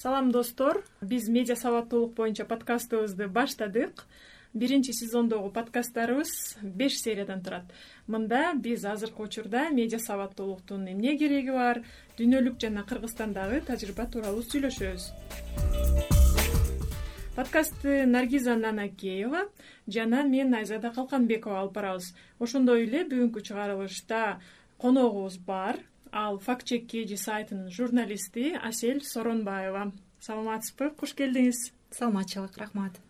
салам достор. Биз медиа сабаттуулук боюнча подкастыбызды баштадык. Биринчи сезондогу подкасттарыбыз беш сериядан турат. Мында биз азыркы учурда медиа сабаттуулуктун эмне кереги бар? Дүйнөлүк жана кыргызстандагы тажрыйба тууралуу сүйлөшөбүз. Подкастты наргиза нанакеева жана мен айзада калканбекова алып барабыз. Ошондой эле бүгүнкү чыгарылышта коногубуз бар ал факт чек kg сайтынын журналисти асель соронбаева саламатсызбы? Куш келдиңиз. Саламатчылык рахмат.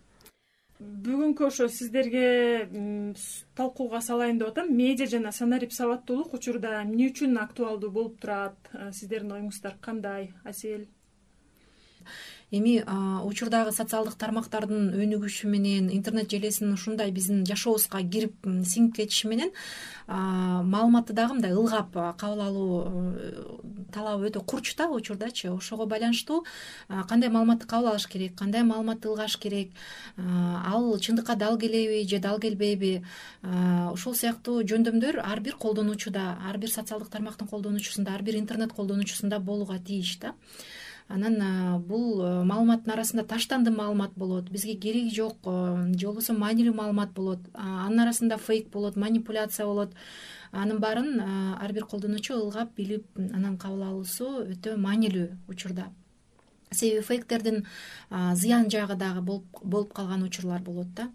Бүгүнкү ошо сиздерге талкууга салайын деп атам. Медиа жана санарип сабаттуулук учурда эмне үчүн актуалдуу болуп турат? Сиздердин оюңуздар кандай? Асель эми учурдагы социалдык тармактардын өнүгүшү менен интернет желесинин ушундай биздин жашообузга кирип сиңип кетиши менен маалыматты дагы мындай ылгап кабыл алуу э, талабы өтө курч да учурдачы. Ошого байланыштуу кандай маалыматты кабыл алыш керек кандай маалыматты ылгаш керек ал чындыкка дал келеби же дал келбейби ушул сыяктуу жөндөмдөр ар бир колдонуучуда ар бир социалдык тармактын колдонуучусунда ар бир интернет колдонуучусунда болууга тийиш да анан бул э, маалыматтын арасында таштандым маалымат болот бизге кереги жок э, же болбосо маанилүү маалымат болот анын арасында фейк болот манипуляция болот. Анын баарын э, ар бир колдонуучу ылгап билип анан кабыл алуусу өтө маанилүү учурда. Себеби фейктердин зыян жагы дагы болуп калган учурлар болот да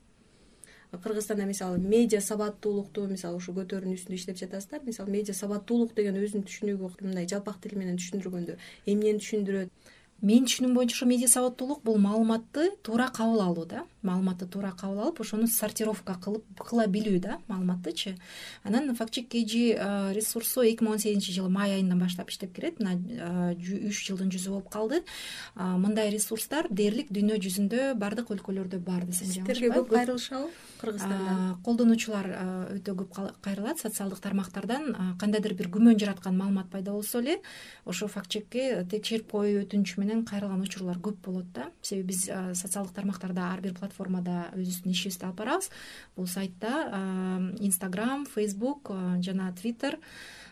кыргызстанда мисалы медиа сабаттуулукту мисалы ушу көтөрүүнүн үстүндө иштеп жатасыздар мисалы медиа сабаттуулук деген өзүнүн түшүнүгү мындай жалпак тил менен түшүндүргөндө эмнени түшүндүрөт менин түшүнүгүм боюнча ошо медиа сабаттуулук бул маалыматты туура кабыл алуу да. Маалыматты туура кабыл алып ошону сортировка кылып кыла билүү да маалыматтычы. Анан факт чек kg ресурсу эки миң он сегизинчи жылы май айынан баштап иштеп келет мына үч жылдын жүзү болуп калды. Мындай ресурстар дээрлик дүйнө жүзүндө баардык өлкөлөрдө бар десем сиздерге көп кайрылышабы кыргызстандан. Колдонуучулар өтө көп кайрылат. Социалдык тармактардан кандайдыр бир күмөн жараткан маалымат пайда болсо эле ошо факт чекке текшерип коюу өтүнүчү менен кайрылган учурлар көп болот да. Себеби биз социалдык тармактарда ар бир платформада өзүбүздүн ишибизди алып барабыз. Бул сайтта инстаграм фейсбук жана твиттер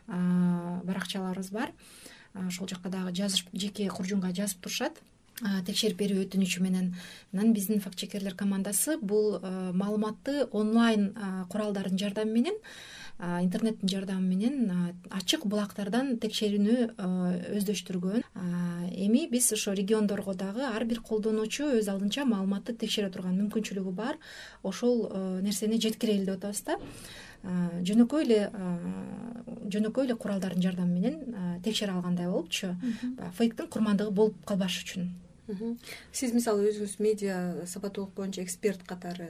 баракчаларыбыз бар. Ошол жака дагы жазыш жеке куржунга жазып турушат. Текшерип берүү өтүнүчү менен. Анан биздин факт чекерлер командасы бул маалыматты онлайн куралдардын жардамы менен интернеттин жардамы менен ачык булактардан текшерүүнү өздөштүргөн. Эми биз ошо региондорго дагы ар бир колдонуучу өз алдынча маалыматты текшере турган мүмкүнчүлүгү бар. Ошол нерсени жеткирели деп атабыз да. Жөнөкөй эле жөнөкөй эле куралдардын жардамы менен текшере алгандай болупчу. Баягы фейктин курмандыгы болуп калбаш үчүн сиз мисалы өзүңүз медиа сабаттуулук боюнча эксперт катары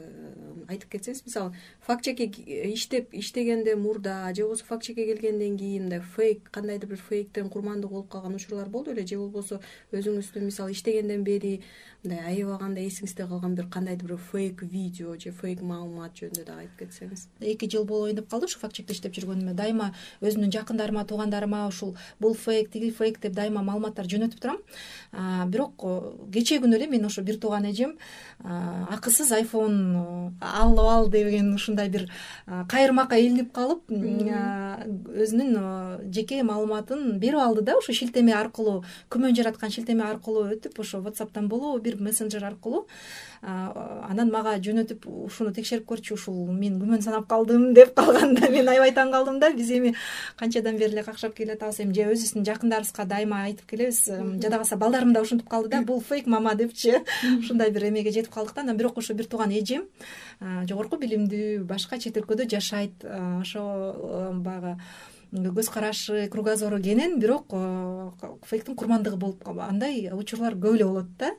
айтып кетсеңиз мисалы факт чекке иштеп иштегенден мурда же болбосо факт чекке келгенден кийин мындай фейк кандайдыр бир фейктин курмандыгы болуп калган учурлар болду беле же болбосо өзүңүздүн мисалы иштегенден бери мындай аябаганда эсиңизде калган бир кандайдыр бир фейк видео же фейк маалымат жөнүндө дагы айтып кетсеңиз. Эки жыл болоюн деп калды ушу факт чекте иштеп жүргөнүмө. Дайыма өзүмдүн жакындарыма туугандарыма ушул бул фейк тиги фейк деп дайыма маалыматтар жөнөтүп турам. Бирок кечээ күнү эле менин ошо бир тууган эжем акысыз айфон алып ал деген ушундай бир кайырмакка илинип калып өзүнүн жеке маалыматын берип алды да ушу шилтеме аркылуу күмөн жараткан шилтеме аркылуу өтүп ошо whatsappтан болобу бир мессенджер аркылуу анан мага жөнөтүп ушуну текшерип көрчү ушул мен күмөн санап калдым деп калганда мен аябай таң калдым да биз эми канчадан бери эле какшап келатабыз эми же өзүбүздүн жакындарыбызга дайыма айтып келебиз жада калса балдарым да ушинтип калды да бул фейк мама депчи. Ушундай бир эмеге жетип калдык да анан бирок ошо бир тууган эжем жогорку билимдүү башка чет өлкөдө жашайт ошо баягы көз карашы кругозору кенен бирок фейктин курмандыгы болуп андай учурлар көп эле болот да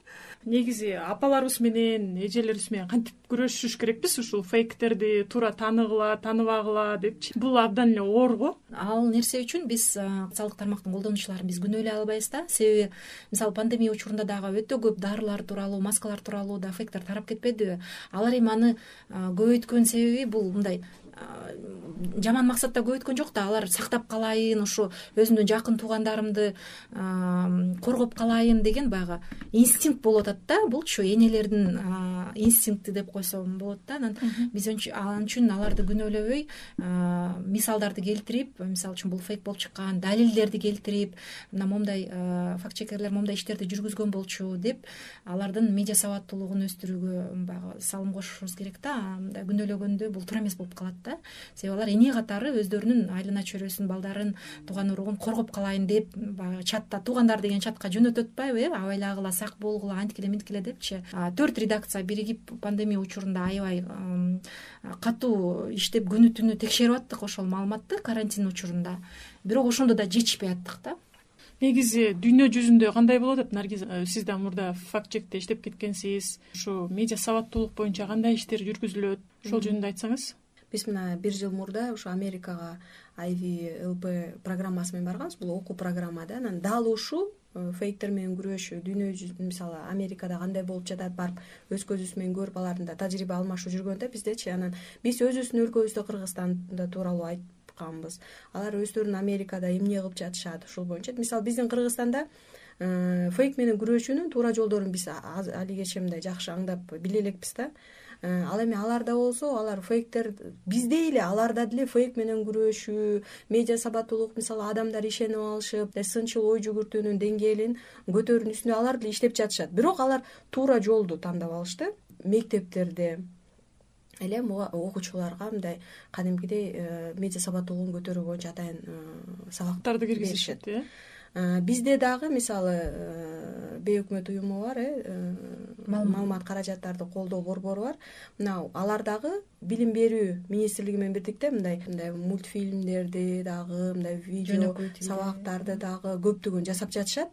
негизи апаларыбыз менен эжелерибиз менен кантип күрөшүш керекпиз? Ушул фейктерди туура тааныгыла тааныбагыла депчи бул абдан эле оор го. Ал нерсе үчүн биз социалдык тармактын колдонуучуларын биз күнөөлөй албайбыз да. Себеби мисалы пандемия учурунда дагы өтө көп дарылар тууралуу маскалар тууралуу да фейктер тарап кетпедиби? Алар эми аны көбөйткөн себеби бул мындай жаман максатта көп өткөн жок да. Алар сактап калайын ушу өзүмдүн жакын туугандарымды коргоп калайын деген баягы инстинкт болуп атат да булчу энелердин инстинкти деп койсом болот да анан биз ал үчүн аларды күнөөлөбөй мисалдарды келтирип мисалы үчүн бул фейк болуп чыккан далилдерди келтирип мына момундай факт чекерлер момундай иштерди жүргүзгөн болчу деп алардын медиа сабаттуулугун өстүрүүгө баягы салым кошушубуз керек да мындай күнөөлөгөндө бул туура эмес болуп калат да. Себеби алар эне катары өздөрүнүн айлана чөйрөсүн балдарын тууган уругун коргоп калайын деп баягы чатта туугандар деген чатка жөнөтүп атпайбы э абайлагыла сак болгула минткиле депчи. Төрт редакция биригип пандемия учурунда аябай катуу иштеп күнү түнү текшерип аттык ошол маалыматты карантин учурунда. Бирок ошондо да жетишпей аттык да. Негизи дүйнө жүзүндө кандай болуп атат наргиз э, сиз да мурда факт чекте иштеп кеткенсиз. Ушу медиа сабаттуулук боюнча кандай иштер жүргүзүлөт? Ошол жөнүндө айтсаңыз. Биз мына бир жыл мурда ушу америкага ivlp программасы менен барганбыз. Бул окуу программа да. Анан дал ушул фейктер менен күрөшүү дүйнө жүзү мисалы америкада кандай болуп жатат барып өз көзүбүз менен көрүп алардын да тажрыйба алмашуу жүргөн да биздечи анан биз өзүбүздүн өлкөбүздө кыргызстанда тууралуу айтканбыз. Алар өздөрүн америкада эмне кылып жатышат ушул боюнча. Мисалы биздин кыргызстанда э, фейк менен күрөшүүнүн туура жолдорун биз алигече мындай жакшы аңдап биле элекпиз да. Э, ал эми аларда болсо алар фейктер биздей эле аларда деле фейк менен күрөшүү медиа сабаттуулук мисалы адамдар ишенип алышып сынчыл ой жүгүртүүнүн деңгээлин көтөрүүнүн үстүнө алар деле иштеп жатышат. Бирок алар туура жолду тандап алышты. Мектептерде эле окуучуларга мындай кадимкидей э, медиа сабаттуулугун көтөрүү боюнча атайын э, сабактарды киргизишет э Э, бизде дагы мисалы э, бейөкмөт уюму бар э, э маалымат. каражаттарды колдоо борбору бар. Мына алар дагы билим берүү министрлиги менен бирдикте мындай мындай мультфильмдерди дагы мындай видео сабактарды дагы көптөгөн жасап жатышат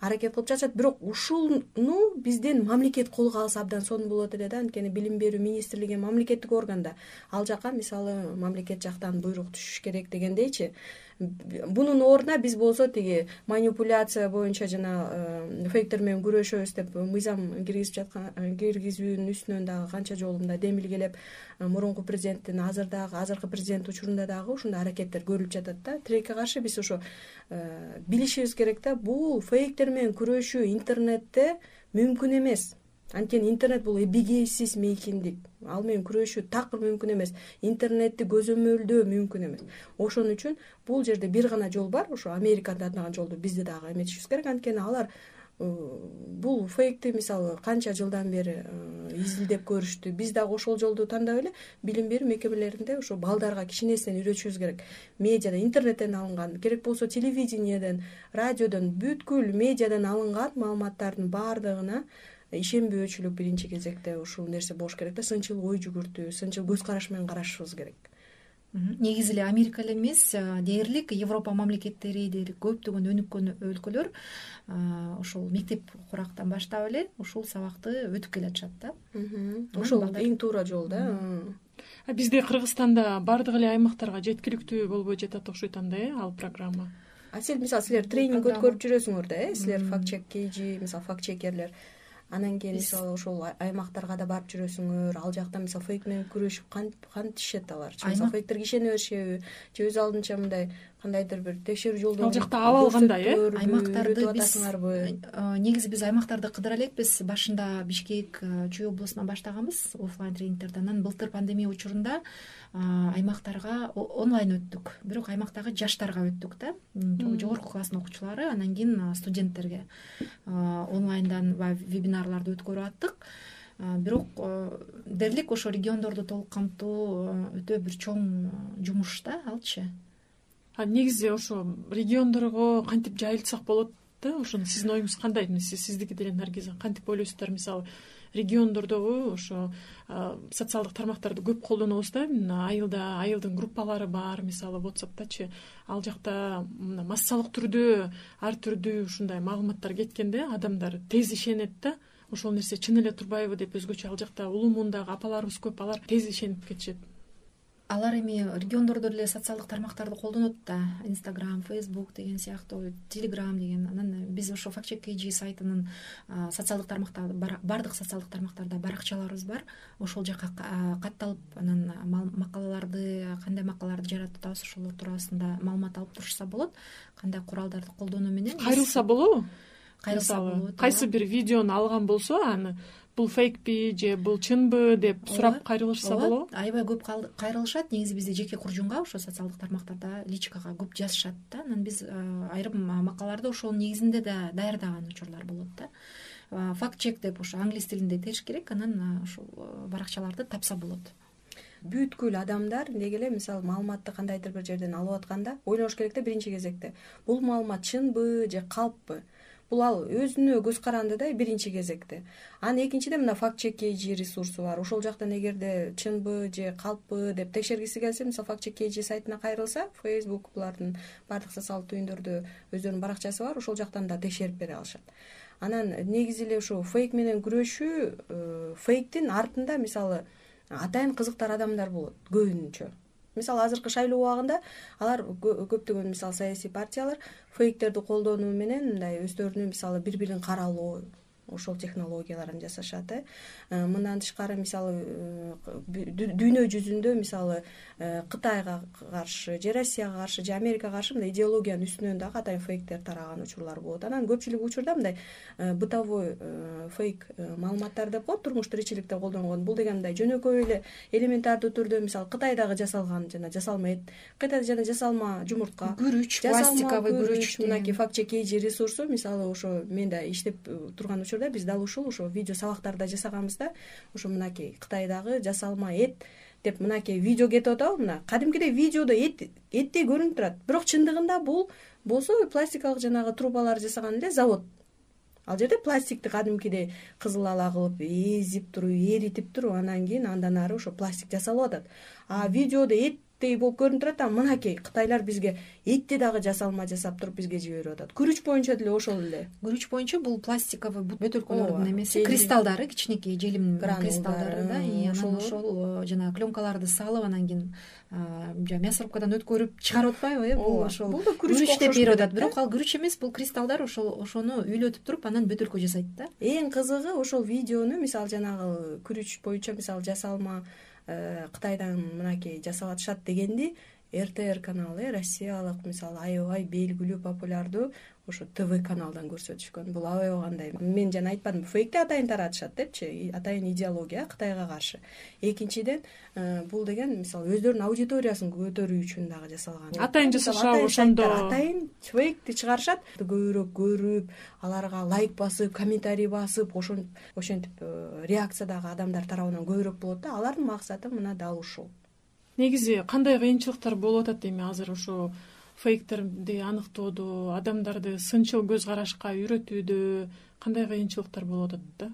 аракет кылып жатышат. Бирок ушуну биздин мамлекет колго алса абдан сонун болот эле да. Анткени билим берүү министрлиги мамлекеттик орган да ал жака мисалы мамлекет жактан буйрук түшүш керек дегендейчи бунун ордуна биз болсо тиги манипуляция боюнча жана э, фейктер менен күрөшөбүз деп мыйзам киргизип жаткан э, киргизүүнүн үстүнөн дагы канча жолу мындай демилгелеп э, мурунку президенттин азыр дагы азыркы президент учурунда дагы ушундай аракеттер көрүлүп жатат да. Тилекке каршы биз ошо билишибиз керек да. Бул фейктер менен күрөшүү интернетте мүмкүн эмес анткени интернет бул эбигейсиз мейкиндик. Ал менен күрөшүү так мүмкүн эмес. Интернетти көзөмөлдөө мүмкүн эмес. Ошон үчүн бул жерде бир гана жол бар. Ошо америка тандаган жолду биз да дагы эметишибиз керек. Анткени алар бул фейкти мисалы канча жылдан бери изилдеп көрүштү. Биз дагы ошол жолду тандап эле билим берүү мекемелеринде ошо балдарга кичинесинен үйрөтүшүбүз керек. Медиада интернеттен алынган керек болсо телевидениеден радиодон бүткүл медиадан алынган маалыматтардын баардыгына ишенбөөчүлүк биринчи кезекте ушул нерсе болуш керек да. Сынчыл ой жүгүртүү сынчыл көз караш менен карашыбыз керек. Негизи эле америка эле эмес дээрлик европа мамлекеттери дээрлик көптөгөн өнүккөн өлкөлөр ушул мектеп курактан баштап эле ушул сабакты өтүп келатышат да. Ошол эң туура жол да. Бизде кыргызстанда баардык эле аймактарга жеткиликтүү болбой жатат окшойт анда э ал программа. А сил мисалы силер тренинг өткөрүп жүрөсүңөр да э силер факт чек kg мисалы факт чекерлер анан кийин мисалы ошол аймактарга да барып жүрөсүңөр ал жакта мисалы фейк менен күрөшүп кантишет аларчы мисалы фейктерге ишене беришеби же өз алдынча мындай кандайдыр бир текшерүү жолдорун ал жакта абал кандай э? аймактарды биз атасыңарбы? э, негизи биз аймактарды кыдыра элекпиз башында бишкек э, чүй облусунан баштаганбыз оффлайн тренингтерди анан былтыр пандемия учурунда аймактарга онлайн өттүк. Бирок аймактагы жаштарга өттүк да. Жогорку класстын окуучулары анан кийин студенттерге онлайндан баягы өткөрүп аттык. Бирок дээрлик ошо региондорду толук камтуу өтө бир чоң жумуш да алчы. Негизи ошо региондорго кантип жайылтсак болот да? Ошону сиздин оюңуз кандай? Сиздики деле наргиза кантип ойлойсуздар? Мисалы региондордогу ошо социалдык тармактарды көп колдонобуз да? Айылда айылдын группалары бар мисалы whatsappтачы ал жакта массалык түрдө ар түрдүү ушундай маалыматтар кеткенде адамдар тез ишенет да ошол нерсе чын эле турбайбы деп өзгөчө ал жакта улуу муундагы апаларыбыз көп алар тез ишенип кетишет. Алар эми региондордо деле социалдык тармактарды колдонот да. Инстаграм фейсбук деген сыяктуу телеграм деген анан биз ошо факт чек kg сайтынын социалдык тармакта баардык социалдык тармактарда баракчаларыбыз бар. Ошол жака катталып анан макалаларды кандай макалаларды жаратып атабыз ошолор туурасында маалымат алып турушса болот. Кандай куралдарды колдонуу менен кайрылса болобу кайрылса болот кайсы бир видеону алган болсо аны бул фейкпи же бул чынбы деп сурап кайрылышса болобу аябай көп кайрылышат. Негизи бизде жеке куржунга ошо социалдык тармактарда личкага көп жазышат да. Анан биз айрым макалаларды ошонун негизинде да даярдаган учурлар болот да. Факт чек деп ошо англис тилинде териш керек. Анан ушул баракчаларды тапса болот. Бүткүл адамдар деги эле мисалы маалыматты кандайдыр бир жерден алып атканда ойлош керек да биринчи кезекте. Бул маалымат чынбы же калппы бул ал өзүнө көз каранды да биринчи кезекте. Анан экинчиден мына факт чек kg ресурсу бар. Ошол жактан эгерде чынбы же калппы деп текшергиси келсе мисалы факт чек kg сайтына кайрылса фейсбук булардын баардык социалдык түйүндөрдө өздөрүнүн баракчасы бар ошол жактан да текшерип бере алышат. Анан негизи эле ушу фейк менен күрөшүү э, фейктин артында мисалы атайын кызыктар адамдар болот көбүнчө мисалы азыркы шайлоо убагында алар көптөгөн мисалы саясий партиялар фейктерди колдонуу менен мындай өздөрүнүн мисалы бири бирин каралоо ошол технологияларын жасашат э, э мындан тышкары мисалы э, дүйнө жүзүндө мисалы э, кытайга каршы же россияга каршы же америкага каршы мындай идеологиянын үстүнөн дагы атайын фейктер тараган учурлар болот. Анан көпчүлүк учурда мындай бытовой фейк маалыматтар деп коет турмуш тиричиликте колдонгон. Бул деген мындай жөнөкөй эле элементардуу түрдө мисалы кытайдагы жасалган жана жасалма эт кытайда жана жасалма жумуртка күрүч пластиковый күрүч мынакей факт kg ресурсу мисалы ошо мен да иштеп турган учурда биз дал ушул ошо видео сабактарды да жасаганбыз да. Ошо мынакей кытайдагы жасалма эт деп мынакей видео кетип атабы мына кадимкидей видеодо эт эттей көрүнүп турат. Бирок чындыгында бул болсо пластикалык жанагы трубаларды жасаган эле завод. Ал жерде пластикти кадимкидей кызыл ала кылып эзип туруп эритип туруп анан кийин андан ары ошо пластик жасалып атат. А видеодо эт болуп көрүнүп турат а мынакей кытайлар бизге этти дагы жасалма жасап туруп бизге жиберип атат. Күрүч боюнча деле ошол эле. Күрүч боюнча бул пластиковый бөтөлкөлөрдүн эмеси кристалдары кичинекей желим кристалдары да анан ошол жанагы пленкаларды салып анан кийин жанаг мясорубкадан өткөрүп чыгарып атпайбы э бул ошол бул да күрүч деп берип атат. бирок ал күрүч эмес бул кристалдар ошол ошону үйлөтүп туруп анан бөтөлкө жасайт да. Эң кызыгы ошол видеону мисалы жанагы күрүч боюнча мисалы жасалма Э, кытайдан мынакей жасап атышат дегенди ртр каналы э россиялык мисалы аябай белгилүү популярдуу ошо тв каналдан көрсөтүшкөн. Бул аябай кандай мен жана айтпадымбы фейкти атайын таратышат депчи атайын идеология кытайга каршы. Экинчиден э, бул деген мисалы өздөрүнүн аудиториясын көтөрүү үчүн дагы жасалган. Атайын жасашабы ошондо. атайын фейкти чыгарышат. Көбүрөөк көрүп аларга лайк басып комментарий басып ошентип э, реакция дагы адамдар тарабынан көбүрөөк болот да алардын максаты мына дал ушул. Негизи кандай кыйынчылыктар болуп атат эми азыр ошо фейктерди аныктоодо адамдарды сынчыл көз карашка үйрөтүүдө кандай кыйынчылыктар болуп атат да?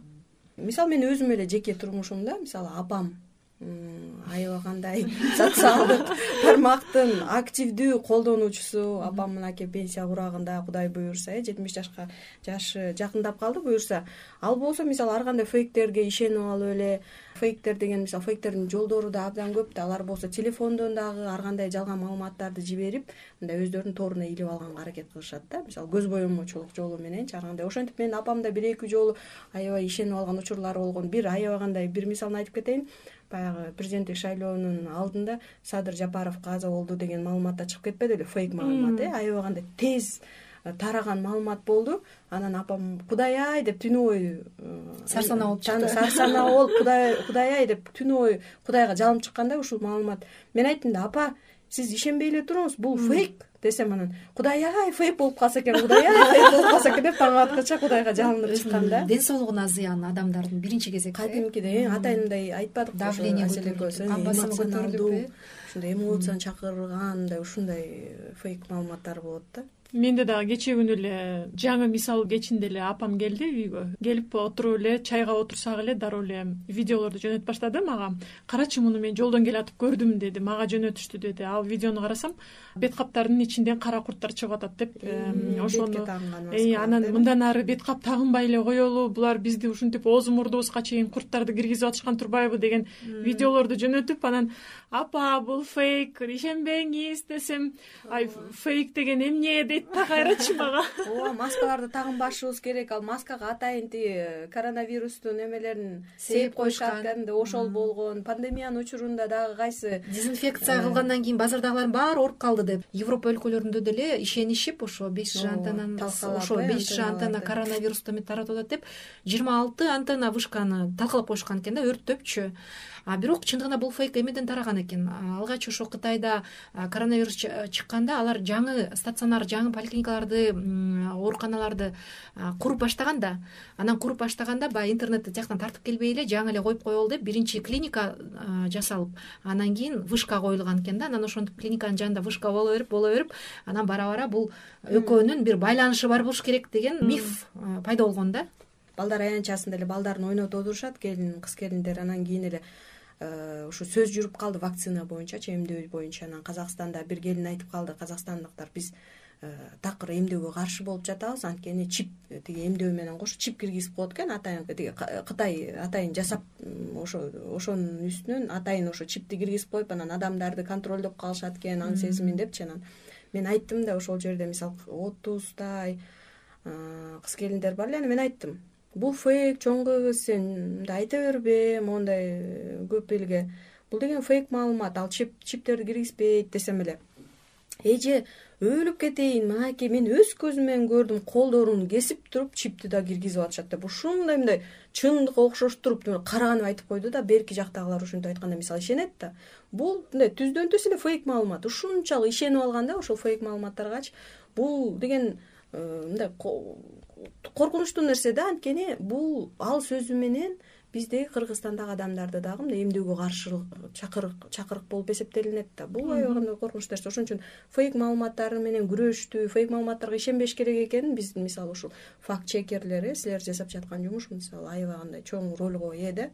Мисалы мен өзүм эле жеке турмушумда мисалы апам аябай кандай социалдык тармактын активдүү колдонуучусу апам мынакей пенсия курагында кудай буюрса э жетимиш жашка жашы жакындап калды буюрса. Ал болсо мисалы ар кандай фейктерге ишенип алып эле фейктер деген мисалы фейктердин жолдору да абдан көп да алар болсо телефондон дагы ар кандай жалган маалыматтарды жиберип мындай өздөрүнүн торуна илип алганга аракет кылышат да. Мисалы көз боемочулук жолу мененчи ар кандай. Ошентип менин апам да бир эки жолу аябай ишенип алган учурлары болгон бир аябай кандай бир мисалын айтып кетейин баягы президенттик шайлоонун алдында садыр жапаров каза болду деген маалымат да чыгып кетпеди беле фейк маалымат э? Аябай кандай тез э, тараган маалымат болду. Анан апам кудай ай! деп түнү бою э, сарсанаа болуп чыкты. Сарсанаа болуп кудай ай! деп түнү бою кудайга жалынып чыкканда ушул маалымат мен айттым да апа сиз ишенбей эле туруңуз бул фейк десем анан кудай ай фейк болуп калса экен кудай ай фейк болуп калса экен деп таң аткыча кудайга жалынып чыккан да. Ден соолугуна зыян адамдардын биринчи кезекте. Кадимкидей атайын мындай айтпадыкпы давление көтөрүлүп басымы көтөрүлүпэ ушундай эмоцияны чакырган мындай ушундай фейк маалыматтар болот да менде дагы кечээ күнү эле жаңы мисал кечинде эле апам келди үйгө. Келип отуруп эле чайга отурсак эле дароо эле видеолорду жөнөтүп баштады. Мага карачы муну мен жолдон келатып көрдүм деди. Мага жөнөтүштү деди. Ал видеону карасам бет каптарынын ичи ичинден кара курттар чыгып атат деп ошону. анан мындан ары бет кап тагынбай эле коелу. Булар бизди ушинтип оозу мурдубузга чейин курттарды киргизип атышкан турбайбы деген видеолорду жөнөтүп анан апа бул фейк ишенбеңиз десем ай фейк деген эмне кайрачы мага. Ооба маскаларды тагынбашыбыз керек. Ал маскага атайын тиги коронавирустун эмелерин сээп коюшат кәдимгидей ошол болгон. Пандемиянын учурунда дагы кайсы? Дезинфекция кылгандан кийин базардагылардын баары ооруп калды деп. Европа өлкөлөрүндө деле ишенишип ошо беш ж антеннаны ошо беш ж антенна коронавирусту эметип таратып атат деп жыйырма алты антенна вышканы талкалап коюшкан экен да өрттөпчү а бирок чындыгында бул фейк эмеден тараган экен. Алгач ошо кытайда коронавирус чыкканда алар жаңы стационар жаңы поликлиникаларды ооруканаларды куруп баштаган да. Анан куруп баштаганда баягы интернетти тияктан тартып келбей эле жаңы эле коюп коелу деп биринчи клиника жасалып. Анан кийин вышка коюлган экен да. Анан ошентип клиниканын жанында вышка боло берип боло берип анан бара бара бул экөөнүн бир байланышы бар болуш керек деген миф пайда болгон да. Балдар аянтчасында эле балдарын ойнотуп отурушат келин кыз келиндер. Анан кийин эле ушу сөз жүрүп калды вакцина боюнчачы эмдөө боюнча. Анан казакстанда бир келин айтып калды казакстандыктар биз такыр эмдөөгө каршы болуп жатабыз. Анткени чип тиги эмдөө менен кошо чип киргизип коет экен. Атайын тиги кытай атайын жасап ошо ошонун үстүнөн атайын ошо чипти киргизип коюп анан адамдарды контролдоп калышат экен аң сезимин депчи анан мен айттым да ошол жерде мисалы отуздай э, кыз келиндер бар эле анан мен айттым. Бул фейк чоң кыз сен мындай айта бербе моундай э, көп элге бул деген фейк маалымат ал чиптерди киргизбейт десем эле. Эже өлүп кетейин. Мынакей мен өз көзүм менен көрдүм колдорун кесип туруп чипти да киргизип атышат деп ушундай мындай чындыкка окшоштуруп караганып айтып койду да берки жактагылар ушинтип айтканда мисалы ишенет да. Бул мындай түздөн түз эле фейк маалымат. Ушунчалык ишенип алган да ошол фейк маалыматтаргачы бул деген э, мындай коркунучтуу нерсе да анткени бул ал сөзү менен биздеги кыргызстандагы адамдарды дагы мындай эмдөөгө каршы чакырык болуп эсептелинет да. Бул аябагандай коркунучтуу нерсе. Ошон үчүн фейк маалыматтар менен күрөштү фейк маалыматтарга ишенбеш керек экенин биз мисалы ушул факт чекерлер э силер жасап жаткан жумуш мисалы аябагандай чоң ролго ээ да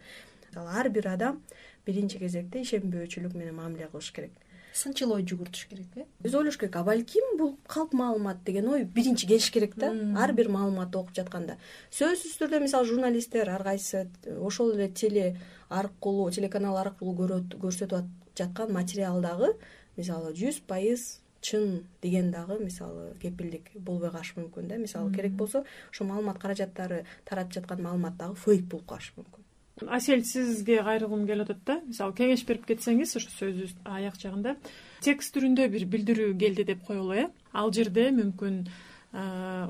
мисалы ар бир адам биринчи кезекте ишенбөөчүлүк менен мамиле кылыш керек сынчыл ой жүгүртүш керек э? Өзү ойлош керек а балким бул калп маалымат деген ой биринчи келиш керек да. Ар бир маалыматты окуп жатканда. Сөзсүз түрдө мисалы журналисттер ар кайсы ошол эле теле аркылуу телеканал аркылуу көрсөтүп жаткан материал дагы мисалы жүз пайыз чын деген дагы мисалы кепилдик болбой калышы мүмкүн да. Мисалы керек болсо ошол маалымат каражаттары таратып жаткан маалымат дагы фейк болуп калышы мүмкүн асель сизге кайрылгым келип атат да. Мисалы кеңеш берип кетсеңиз ошо сөзүбүздүн аяк жагында текст түрүндө бир билдирүү келди деп коелу э. Ал жерде мүмкүн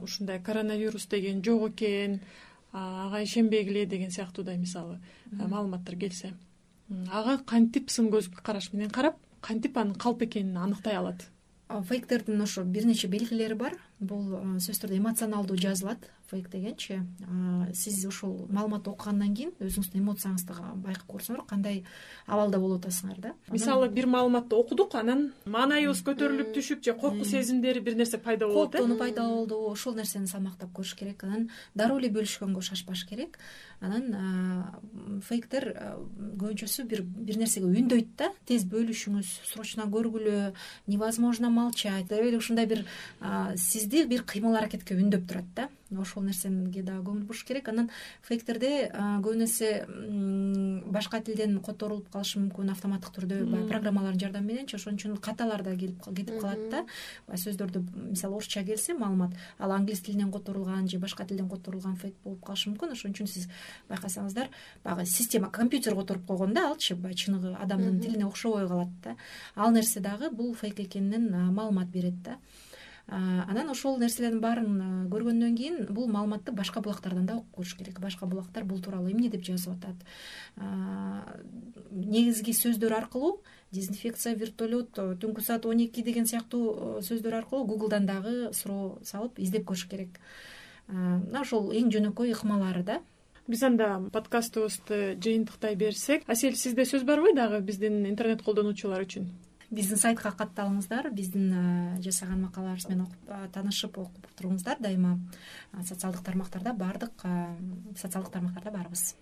ушундай коронавирус деген жок экен ага ишенбегиле деген сыяктуудай мисалы маалыматтар келсе. Ага кантип сын көз караш менен карап кантип анын калп экенин аныктай алат? Фейктердин ошо бир нече белгилери бар бул сөзсүз түрдө эмоционалдуу жазылат фейк дегенчи. Сиз ушул маалыматты окугандан кийин өзүңүздүн эмоцияңызды байкап көрсөңөр кандай абалда болуп атасыңар да? Мисалы бир маалыматты окудук анан маанайыбыз көтөрүлүп түшүп же коркуу сезимдери бир нерсе пайда болот э кооптонуу пайда болду ошол нерсени салмактап көрүш керек анан дароо эле бөлүшкөнгө шашпаш керек. Анан фейктер көбүнчөсү бир бир нерсеге үндөйт да тез бөлүшүңүз срочно көргүлө невозможно молчать. Деп эле ушундай бир сизди бир кыймыл аракетке үндөп турат да. Ошол нерсеге дагы көңүл буруш керек. Анан фейктерде көбүнө эсе башка тилден которулуп калышы мүмкүн автоматтык түрдө баягы программалардын жардамы мененчи ошон үчүн каталар да келип кетип калат да. Баягы сөздөрдү мисалы орусча келсе маалымат ал англис тилинен которулган же башка тилден которулган фейк болуп калышы мүмкүн. Ошон үчүн сиз байкасаңыздар баягы система компьютер которуп койгон да алчы баягы чыныгы адамдын тилине окшобой калат да. Ал нерсе дагы бул фейк экенинен маалымат берет да анан ошол нерселердин баарын көргөндөн кийин бул маалыматты башка булактардан да окуп көрүш керек. Башка булактар бул тууралуу эмне деп жазып атат? Негизги сөздөр аркылуу дезинфекция вертолет түнкү саат он эки деген сыяктуу сөздөр аркылуу гуглдан дагы суроо салып издеп көрүш керек. Мына ошол эң жөнөкөй ыкмалары да. Биз анда подкастыбызды жыйынтыктай берсек. Асель сизде сөз барбы дагы биздин интернет колдонуучулар үчүн биздин сайтка катталыңыздар биздин жасаган макалаларыбыз менен окуп таанышып окуп туруңуздар дайыма социалдык тармактарда баардык социалдык тармактарда барбыз.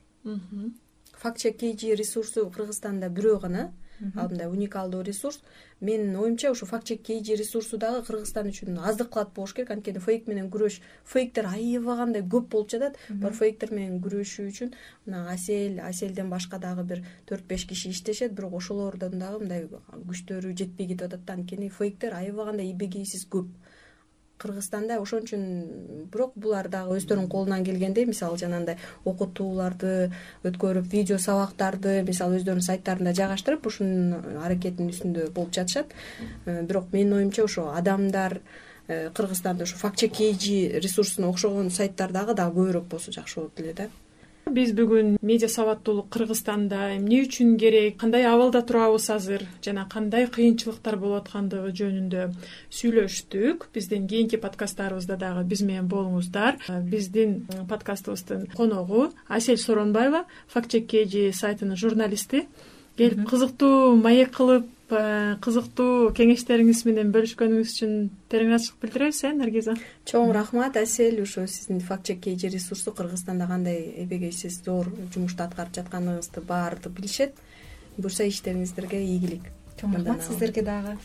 Чек kg ресурсу кыргызстанда бирөө гана ал мындай уникалдуу ресурс. Менин оюмча ушу факт чек kg ресурсу дагы кыргызстан үчүн аздык кылат болуш керек анткени фейк менен күрөш фейктер аябагандай көп болуп жатат. Бар фейктер менен күрөшүү үчүн мына асель аселден башка дагы бир төрт беш киши иштешет. Бирок ошолордун дагы мындай күчтөрү жетпей кетип атат да. Анткени фейктер аябагандай эбегейсиз көп кыргызстанда ошон үчүн бирок булар дагы өздөрүнүн колунан келгендей мисалы жанагындай окутууларды өткөрүп видео сабактарды мисалы өздөрүнүн сайттарына жайгаштырып ушунун аракетинин үстүндө болуп жатышат. Э, бирок менин оюмча ошо адамдар э, кыргызстанда ушу факт чек kg ресурсуна окшогон сайттар дагы дагы көбүрөөк болсо жакшы болот эле да биз бүгүн медиа сабаттуулук кыргызстанда эмне үчүн керек? Кандай абалда турабыз азыр? Жана кандай кыйынчылыктар болуп аткандыгы жөнүндө сүйлөштүк. Биздин кийинки подкасттарыбызда дагы биз менен болуңуздар. Биздин подкастыбыздын коногу асель сооронбаева факт чек kg сайтынын журналисти. Келип кызыктуу маек кылып Э, кызыктуу кеңештериңиз менен бөлүшкөнүңүз үчүн терең ыраазычылык билдиребиз э наргиза? Чоң рахмат асель ушу сиздин факт чек kg ресурсу кыргызстанда кандай эбегейсиз зор жумушту аткарып жатканыңызды баары билишет. Буюрса иштериңиздерге ийгилик. Чоң рахмат сиздерге дагы